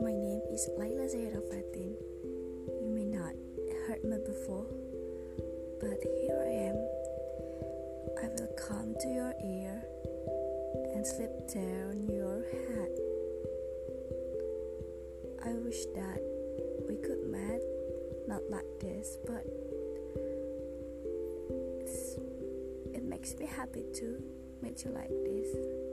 My name is Laila Zahra Fatin. You may not heard me before, but here I am. I will come to your ear and slip down your head. I wish that we could meet not like this, but it makes me happy to meet you like this.